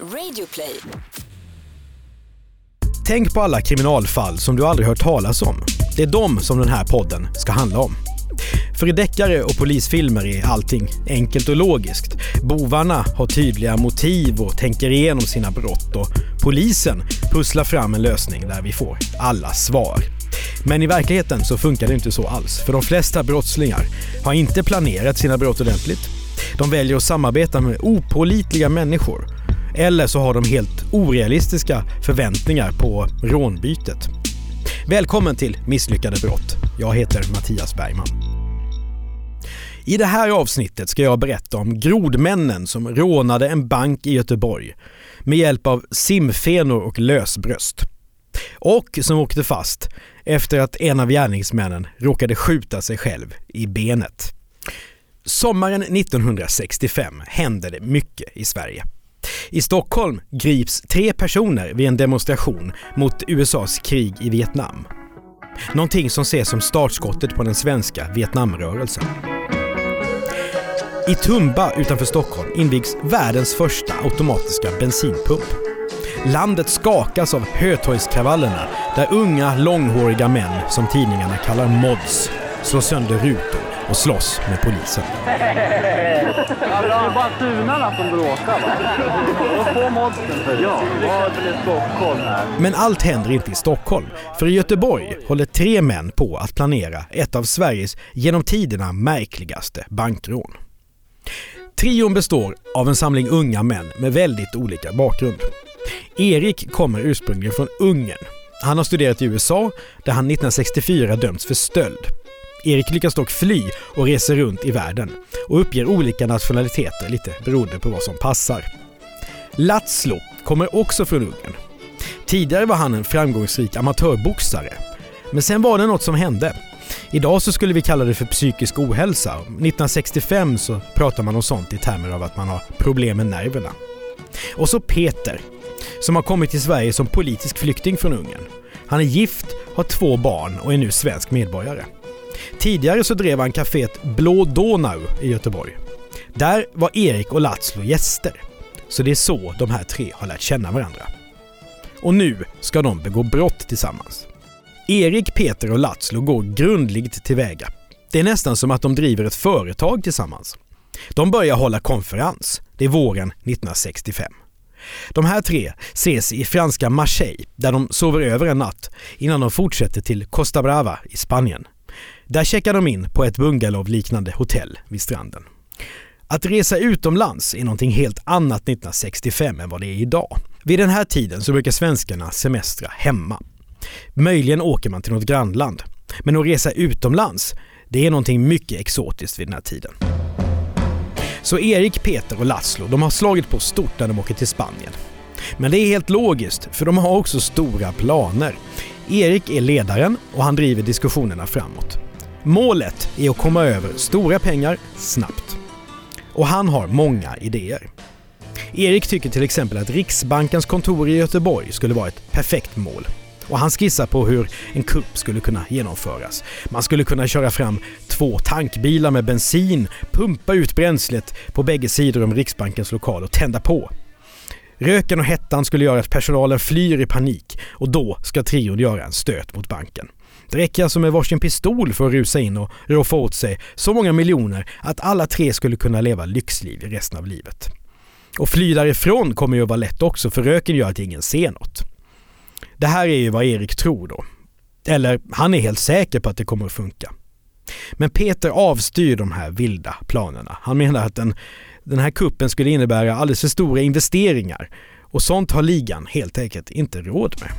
Radioplay. Tänk på alla kriminalfall som du aldrig hört talas om. Det är dem som den här podden ska handla om. För i deckare och polisfilmer är allting enkelt och logiskt. Bovarna har tydliga motiv och tänker igenom sina brott och polisen pusslar fram en lösning där vi får alla svar. Men i verkligheten så funkar det inte så alls, för de flesta brottslingar har inte planerat sina brott ordentligt. De väljer att samarbeta med opålitliga människor. Eller så har de helt orealistiska förväntningar på rånbytet. Välkommen till Misslyckade brott. Jag heter Mattias Bergman. I det här avsnittet ska jag berätta om grodmännen som rånade en bank i Göteborg med hjälp av simfenor och lösbröst. Och som åkte fast efter att en av gärningsmännen råkade skjuta sig själv i benet. Sommaren 1965 hände det mycket i Sverige. I Stockholm grips tre personer vid en demonstration mot USAs krig i Vietnam. Någonting som ses som startskottet på den svenska Vietnamrörelsen. I Tumba utanför Stockholm invigs världens första automatiska bensinpump. Landet skakas av Hötorgskravallerna där unga långhåriga män, som tidningarna kallar mods, slår sönder rutor och slåss med polisen. Det är bara tunarna som bråkar va? Då får modsen för Ja, vad är Stockholm här? Men allt händer inte i Stockholm, för i Göteborg håller tre män på att planera ett av Sveriges genom tiderna märkligaste bankrån. Trion består av en samling unga män med väldigt olika bakgrund. Erik kommer ursprungligen från Ungern. Han har studerat i USA där han 1964 dömts för stöld. Erik lyckas dock fly och reser runt i världen och uppger olika nationaliteter lite beroende på vad som passar. Latslo kommer också från Ungern. Tidigare var han en framgångsrik amatörboxare. Men sen var det något som hände. Idag så skulle vi kalla det för psykisk ohälsa. 1965 så pratar man om sånt i termer av att man har problem med nerverna. Och så Peter, som har kommit till Sverige som politisk flykting från Ungern. Han är gift, har två barn och är nu svensk medborgare. Tidigare så drev han kaféet Blå Donau i Göteborg. Där var Erik och Latslo gäster. Så det är så de här tre har lärt känna varandra. Och nu ska de begå brott tillsammans. Erik, Peter och Latslo går grundligt tillväga. Det är nästan som att de driver ett företag tillsammans. De börjar hålla konferens. Det är våren 1965. De här tre ses i franska Marseille där de sover över en natt innan de fortsätter till Costa Brava i Spanien. Där checkar de in på ett bungalow-liknande hotell vid stranden. Att resa utomlands är någonting helt annat 1965 än vad det är idag. Vid den här tiden så brukar svenskarna semestra hemma. Möjligen åker man till något grannland. Men att resa utomlands, det är någonting mycket exotiskt vid den här tiden. Så Erik, Peter och Laszlo, de har slagit på stort när de åker till Spanien. Men det är helt logiskt, för de har också stora planer. Erik är ledaren och han driver diskussionerna framåt. Målet är att komma över stora pengar snabbt. Och han har många idéer. Erik tycker till exempel att Riksbankens kontor i Göteborg skulle vara ett perfekt mål. Och han skissar på hur en kupp skulle kunna genomföras. Man skulle kunna köra fram två tankbilar med bensin, pumpa ut bränslet på bägge sidor om Riksbankens lokal och tända på. Röken och hettan skulle göra att personalen flyr i panik och då ska trion göra en stöt mot banken. Det räcker alltså med varsin pistol för att rusa in och roffa åt sig så många miljoner att alla tre skulle kunna leva lyxliv i resten av livet. Och fly därifrån kommer ju att vara lätt också för röken gör att ingen ser något. Det här är ju vad Erik tror då. Eller han är helt säker på att det kommer att funka. Men Peter avstyr de här vilda planerna. Han menar att den, den här kuppen skulle innebära alldeles för stora investeringar och sånt har ligan helt enkelt inte råd med.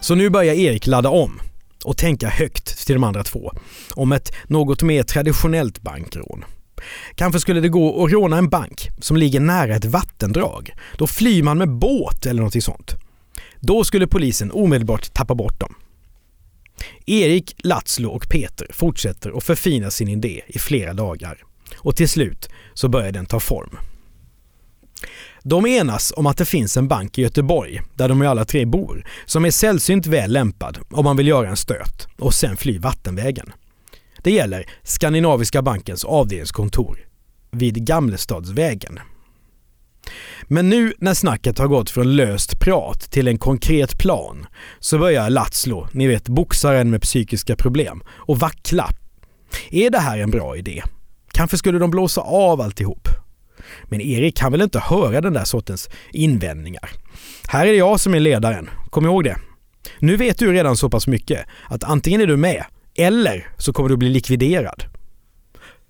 Så nu börjar Erik ladda om och tänka högt till de andra två om ett något mer traditionellt bankrån. Kanske skulle det gå att råna en bank som ligger nära ett vattendrag. Då flyr man med båt eller något sånt. Då skulle polisen omedelbart tappa bort dem. Erik, Latslo och Peter fortsätter att förfina sin idé i flera dagar och till slut så börjar den ta form. De enas om att det finns en bank i Göteborg, där de alla tre bor, som är sällsynt väl lämpad om man vill göra en stöt och sen fly vattenvägen. Det gäller Skandinaviska bankens avdelningskontor vid Gamlestadsvägen. Men nu när snacket har gått från löst prat till en konkret plan så börjar Latslo, ni vet boxaren med psykiska problem, och vackla. Är det här en bra idé? Kanske skulle de blåsa av alltihop? Men Erik kan väl inte höra den där sortens invändningar? Här är det jag som är ledaren, kom ihåg det. Nu vet du redan så pass mycket att antingen är du med eller så kommer du bli likviderad.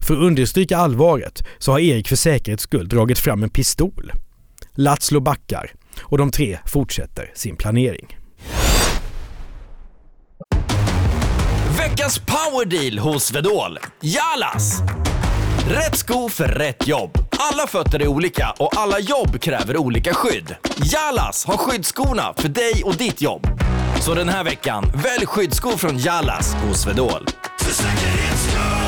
För att understryka allvaret så har Erik för säkerhets skull dragit fram en pistol. Latslo backar och de tre fortsätter sin planering. Veckans powerdeal hos Vedol. Jalas! Rätt sko för rätt jobb. Alla fötter är olika och alla jobb kräver olika skydd. Jalas har skyddsskorna för dig och ditt jobb. Så den här veckan, välj skyddsskor från Jalas hos Vedol. För säkerhets skull!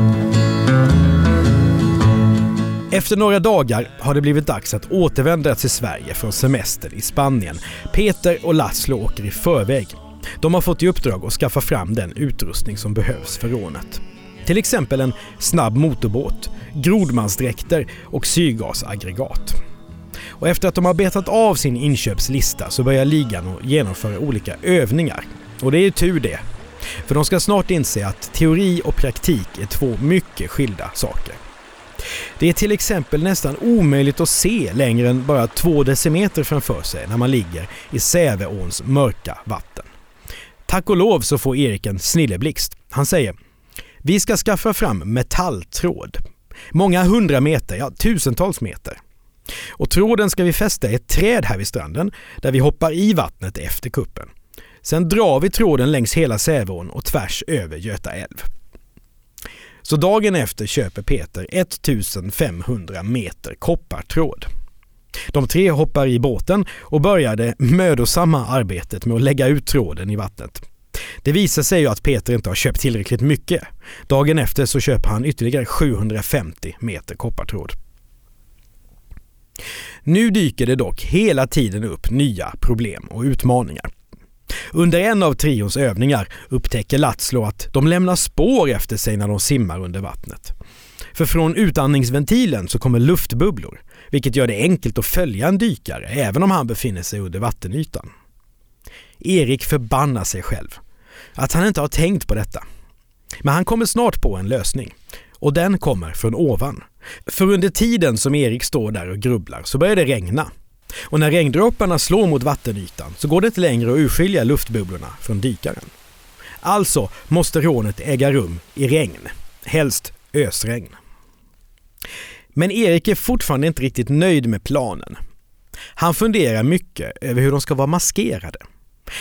Efter några dagar har det blivit dags att återvända till Sverige från semestern i Spanien. Peter och Laszlo åker i förväg. De har fått i uppdrag att skaffa fram den utrustning som behövs för rånet. Till exempel en snabb motorbåt, grodmansdräkter och syrgasaggregat. Och efter att de har betat av sin inköpslista så börjar ligan att genomföra olika övningar. Och det är tur det. För de ska snart inse att teori och praktik är två mycket skilda saker. Det är till exempel nästan omöjligt att se längre än bara två decimeter framför sig när man ligger i Säveåns mörka vatten. Tack och lov så får Erik en snilleblixt. Han säger vi ska skaffa fram metalltråd. Många hundra meter, ja tusentals meter. Och tråden ska vi fästa i ett träd här vid stranden där vi hoppar i vattnet efter kuppen. Sen drar vi tråden längs hela Säveån och tvärs över Göta älv. Så dagen efter köper Peter 1500 meter koppartråd. De tre hoppar i båten och börjar det mödosamma arbetet med att lägga ut tråden i vattnet. Det visar sig ju att Peter inte har köpt tillräckligt mycket. Dagen efter så köper han ytterligare 750 meter koppartråd. Nu dyker det dock hela tiden upp nya problem och utmaningar. Under en av trions övningar upptäcker Latslo att de lämnar spår efter sig när de simmar under vattnet. För från utandningsventilen så kommer luftbubblor, vilket gör det enkelt att följa en dykare även om han befinner sig under vattenytan. Erik förbannar sig själv. Att han inte har tänkt på detta. Men han kommer snart på en lösning. Och den kommer från ovan. För under tiden som Erik står där och grubblar så börjar det regna. Och när regndropparna slår mot vattenytan så går det inte längre att urskilja luftbubblorna från dykaren. Alltså måste rånet äga rum i regn, helst ösregn. Men Erik är fortfarande inte riktigt nöjd med planen. Han funderar mycket över hur de ska vara maskerade.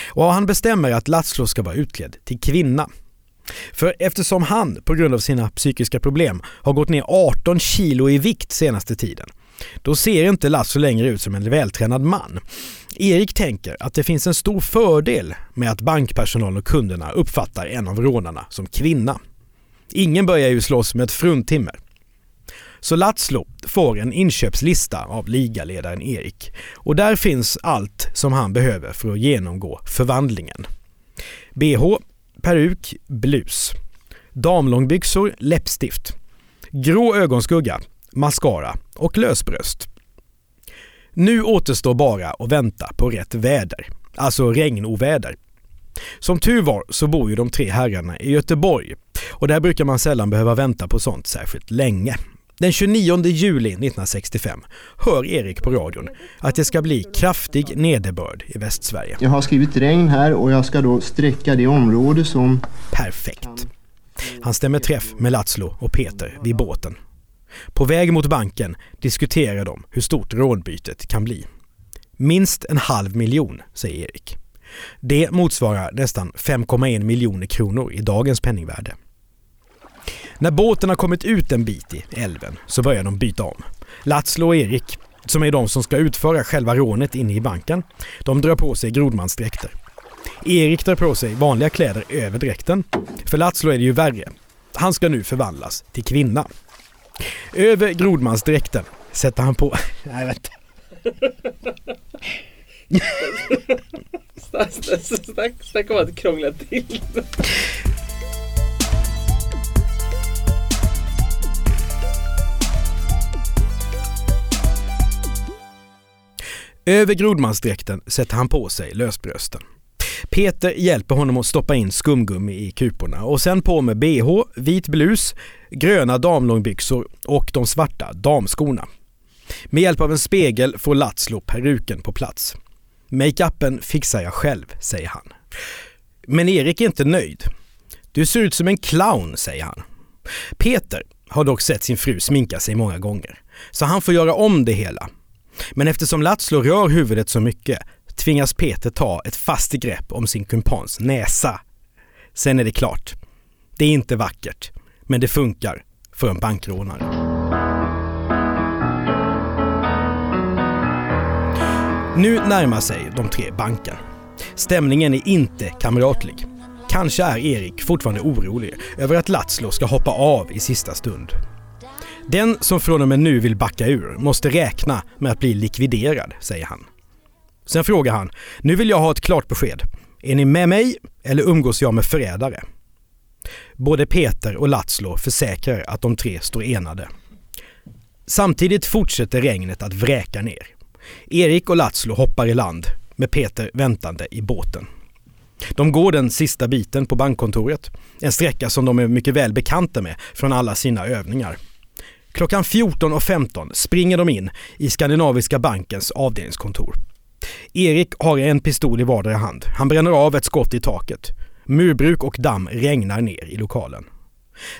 Och han bestämmer att Laszlo ska vara utklädd till kvinna. För eftersom han, på grund av sina psykiska problem, har gått ner 18 kilo i vikt senaste tiden då ser inte Lasso längre ut som en vältränad man. Erik tänker att det finns en stor fördel med att bankpersonalen och kunderna uppfattar en av rånarna som kvinna. Ingen börjar ju slåss med ett fruntimmer. Så Latslo får en inköpslista av ligaledaren Erik och där finns allt som han behöver för att genomgå förvandlingen. bh, peruk, blus, damlångbyxor, läppstift, grå ögonskugga, mascara och lösbröst. Nu återstår bara att vänta på rätt väder, alltså regnoväder. Som tur var så bor ju de tre herrarna i Göteborg och där brukar man sällan behöva vänta på sånt särskilt länge. Den 29 juli 1965 hör Erik på radion att det ska bli kraftig nederbörd i Västsverige. Jag har skrivit regn här och jag ska då sträcka det område som... Perfekt. Han stämmer träff med Latslo och Peter vid båten på väg mot banken diskuterar de hur stort rånbytet kan bli. Minst en halv miljon, säger Erik. Det motsvarar nästan 5,1 miljoner kronor i dagens penningvärde. När båten har kommit ut en bit i älven så börjar de byta om. Latslo och Erik som är de som ska utföra själva rånet inne i banken, de drar på sig grodmansdräkter. Erik drar på sig vanliga kläder över dräkten. För Latslo är det ju värre. Han ska nu förvandlas till kvinna. Över grodmansdräkten sätter han på... Nej, vänta. Snacka om att krångla till. Över grodmansdräkten sätter han på sig lösbrösten. Peter hjälper honom att stoppa in skumgummi i kuporna och sen på med bh, vit blus, gröna damlångbyxor och de svarta damskorna. Med hjälp av en spegel får Latslo peruken på plats. Makeupen fixar jag själv, säger han. Men Erik är inte nöjd. Du ser ut som en clown, säger han. Peter har dock sett sin fru sminka sig många gånger, så han får göra om det hela. Men eftersom Latslo rör huvudet så mycket tvingas Peter ta ett fast grepp om sin kumpans näsa. Sen är det klart. Det är inte vackert, men det funkar för en bankrånare. Nu närmar sig de tre banken. Stämningen är inte kamratlig. Kanske är Erik fortfarande orolig över att Latslo ska hoppa av i sista stund. Den som från och med nu vill backa ur måste räkna med att bli likviderad, säger han. Sen frågar han, nu vill jag ha ett klart besked. Är ni med mig eller umgås jag med förrädare? Både Peter och Latslo försäkrar att de tre står enade. Samtidigt fortsätter regnet att vräka ner. Erik och Latslo hoppar i land med Peter väntande i båten. De går den sista biten på bankkontoret, en sträcka som de är mycket väl bekanta med från alla sina övningar. Klockan 14.15 springer de in i Skandinaviska bankens avdelningskontor. Erik har en pistol i vardera hand. Han bränner av ett skott i taket. Murbruk och damm regnar ner i lokalen.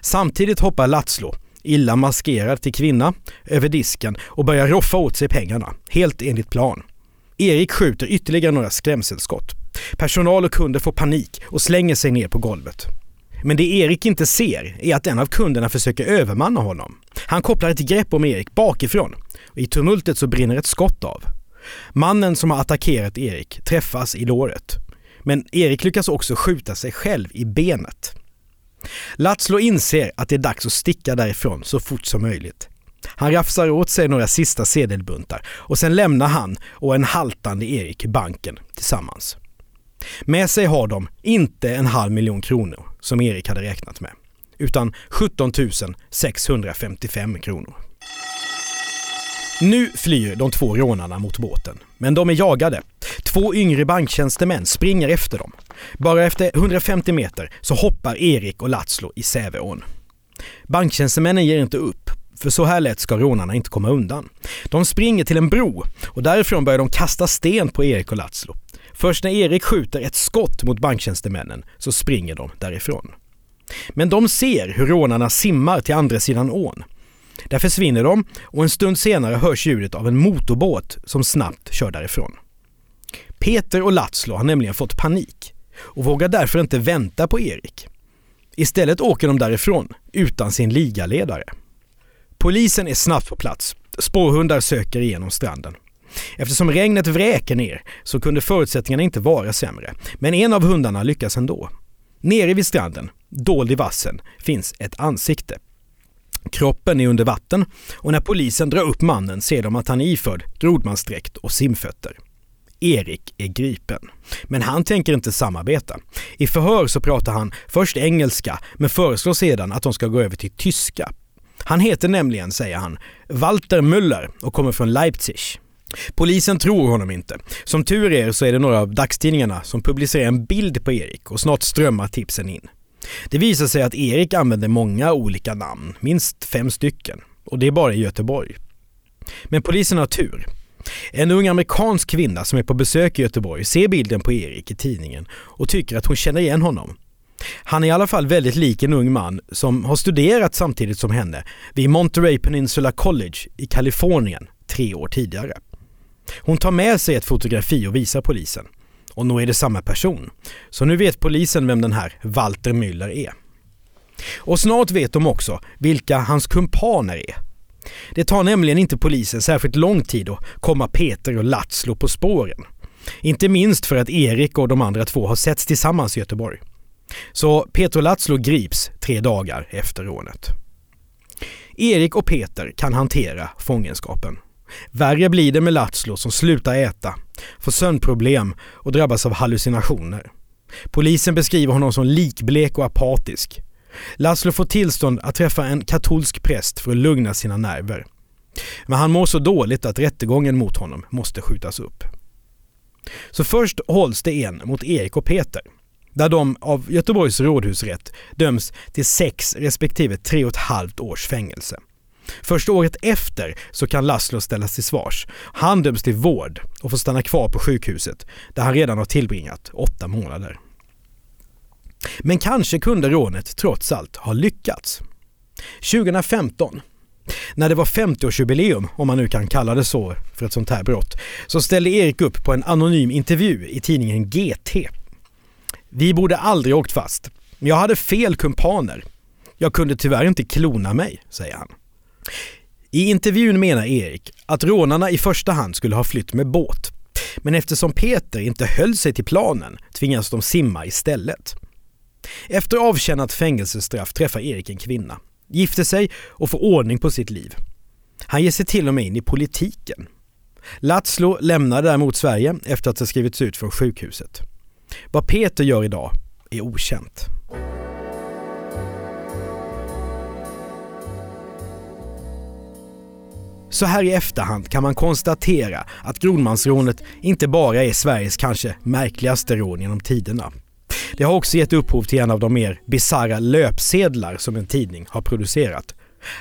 Samtidigt hoppar Latslo, illa maskerad till kvinna, över disken och börjar roffa åt sig pengarna, helt enligt plan. Erik skjuter ytterligare några skrämselskott. Personal och kunder får panik och slänger sig ner på golvet. Men det Erik inte ser är att en av kunderna försöker övermanna honom. Han kopplar ett grepp om Erik bakifrån och i tumultet så brinner ett skott av. Mannen som har attackerat Erik träffas i låret. Men Erik lyckas också skjuta sig själv i benet. Latslo inser att det är dags att sticka därifrån så fort som möjligt. Han rafsar åt sig några sista sedelbuntar och sen lämnar han och en haltande Erik banken tillsammans. Med sig har de inte en halv miljon kronor som Erik hade räknat med, utan 17 655 kronor. Nu flyr de två rånarna mot båten, men de är jagade. Två yngre banktjänstemän springer efter dem. Bara efter 150 meter så hoppar Erik och Latslo i Säveån. Banktjänstemännen ger inte upp, för så här lätt ska rånarna inte komma undan. De springer till en bro och därifrån börjar de kasta sten på Erik och Latslo. Först när Erik skjuter ett skott mot banktjänstemännen så springer de därifrån. Men de ser hur rånarna simmar till andra sidan ån. Där försvinner de och en stund senare hörs ljudet av en motorbåt som snabbt kör därifrån. Peter och Latslo har nämligen fått panik och vågar därför inte vänta på Erik. Istället åker de därifrån utan sin ligaledare. Polisen är snabbt på plats. Spårhundar söker igenom stranden. Eftersom regnet vräker ner så kunde förutsättningarna inte vara sämre. Men en av hundarna lyckas ändå. Nere vid stranden, dold i vassen, finns ett ansikte. Kroppen är under vatten och när polisen drar upp mannen ser de att han är iförd grodmansdräkt och simfötter. Erik är gripen. Men han tänker inte samarbeta. I förhör så pratar han först engelska men föreslår sedan att de ska gå över till tyska. Han heter nämligen, säger han, Walter Müller och kommer från Leipzig. Polisen tror honom inte. Som tur är så är det några av dagstidningarna som publicerar en bild på Erik och snart strömmar tipsen in. Det visar sig att Erik använder många olika namn, minst fem stycken. Och det är bara i Göteborg. Men polisen har tur. En ung amerikansk kvinna som är på besök i Göteborg ser bilden på Erik i tidningen och tycker att hon känner igen honom. Han är i alla fall väldigt lik en ung man som har studerat samtidigt som henne vid Monterey Peninsula College i Kalifornien tre år tidigare. Hon tar med sig ett fotografi och visar polisen. Och nog är det samma person. Så nu vet polisen vem den här Walter Müller är. Och snart vet de också vilka hans kumpaner är. Det tar nämligen inte polisen särskilt lång tid att komma Peter och Latslo på spåren. Inte minst för att Erik och de andra två har setts tillsammans i Göteborg. Så Peter och Latslo grips tre dagar efter rånet. Erik och Peter kan hantera fångenskapen. Värre blir det med Latslo som slutar äta, får sömnproblem och drabbas av hallucinationer. Polisen beskriver honom som likblek och apatisk. Laszlo får tillstånd att träffa en katolsk präst för att lugna sina nerver. Men han mår så dåligt att rättegången mot honom måste skjutas upp. Så först hålls det en mot Erik och Peter, där de av Göteborgs rådhusrätt döms till sex respektive tre och ett halvt års fängelse. Först året efter så kan Laszlo ställas till svars. Han döms till vård och får stanna kvar på sjukhuset där han redan har tillbringat åtta månader. Men kanske kunde rånet trots allt ha lyckats. 2015, när det var 50-årsjubileum, om man nu kan kalla det så för ett sånt här brott, så ställde Erik upp på en anonym intervju i tidningen GT. Vi borde aldrig åkt fast. Jag hade fel kumpaner. Jag kunde tyvärr inte klona mig, säger han. I intervjun menar Erik att rånarna i första hand skulle ha flytt med båt. Men eftersom Peter inte höll sig till planen tvingas de simma istället. Efter avtjänat fängelsestraff träffar Erik en kvinna, gifter sig och får ordning på sitt liv. Han ger sig till och med in i politiken. Latslo lämnar däremot Sverige efter att ha skrivits ut från sjukhuset. Vad Peter gör idag är okänt. Så här i efterhand kan man konstatera att Grodmansrånet inte bara är Sveriges kanske märkligaste rån genom tiderna. Det har också gett upphov till en av de mer bisarra löpsedlar som en tidning har producerat.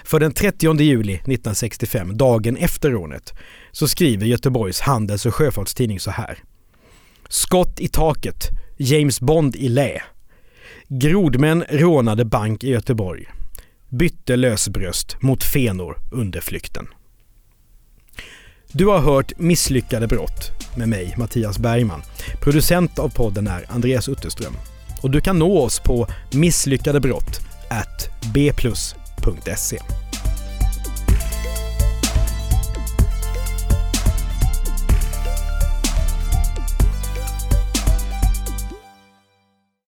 För den 30 juli 1965, dagen efter rånet, så skriver Göteborgs Handels och Sjöfartstidning så här. Skott i taket, James Bond i lä. Grodmän rånade bank i Göteborg. Bytte lösbröst mot fenor under flykten. Du har hört Misslyckade brott med mig, Mattias Bergman. Producent av podden är Andreas Utterström. Och du kan nå oss på misslyckadebrott bplus.se.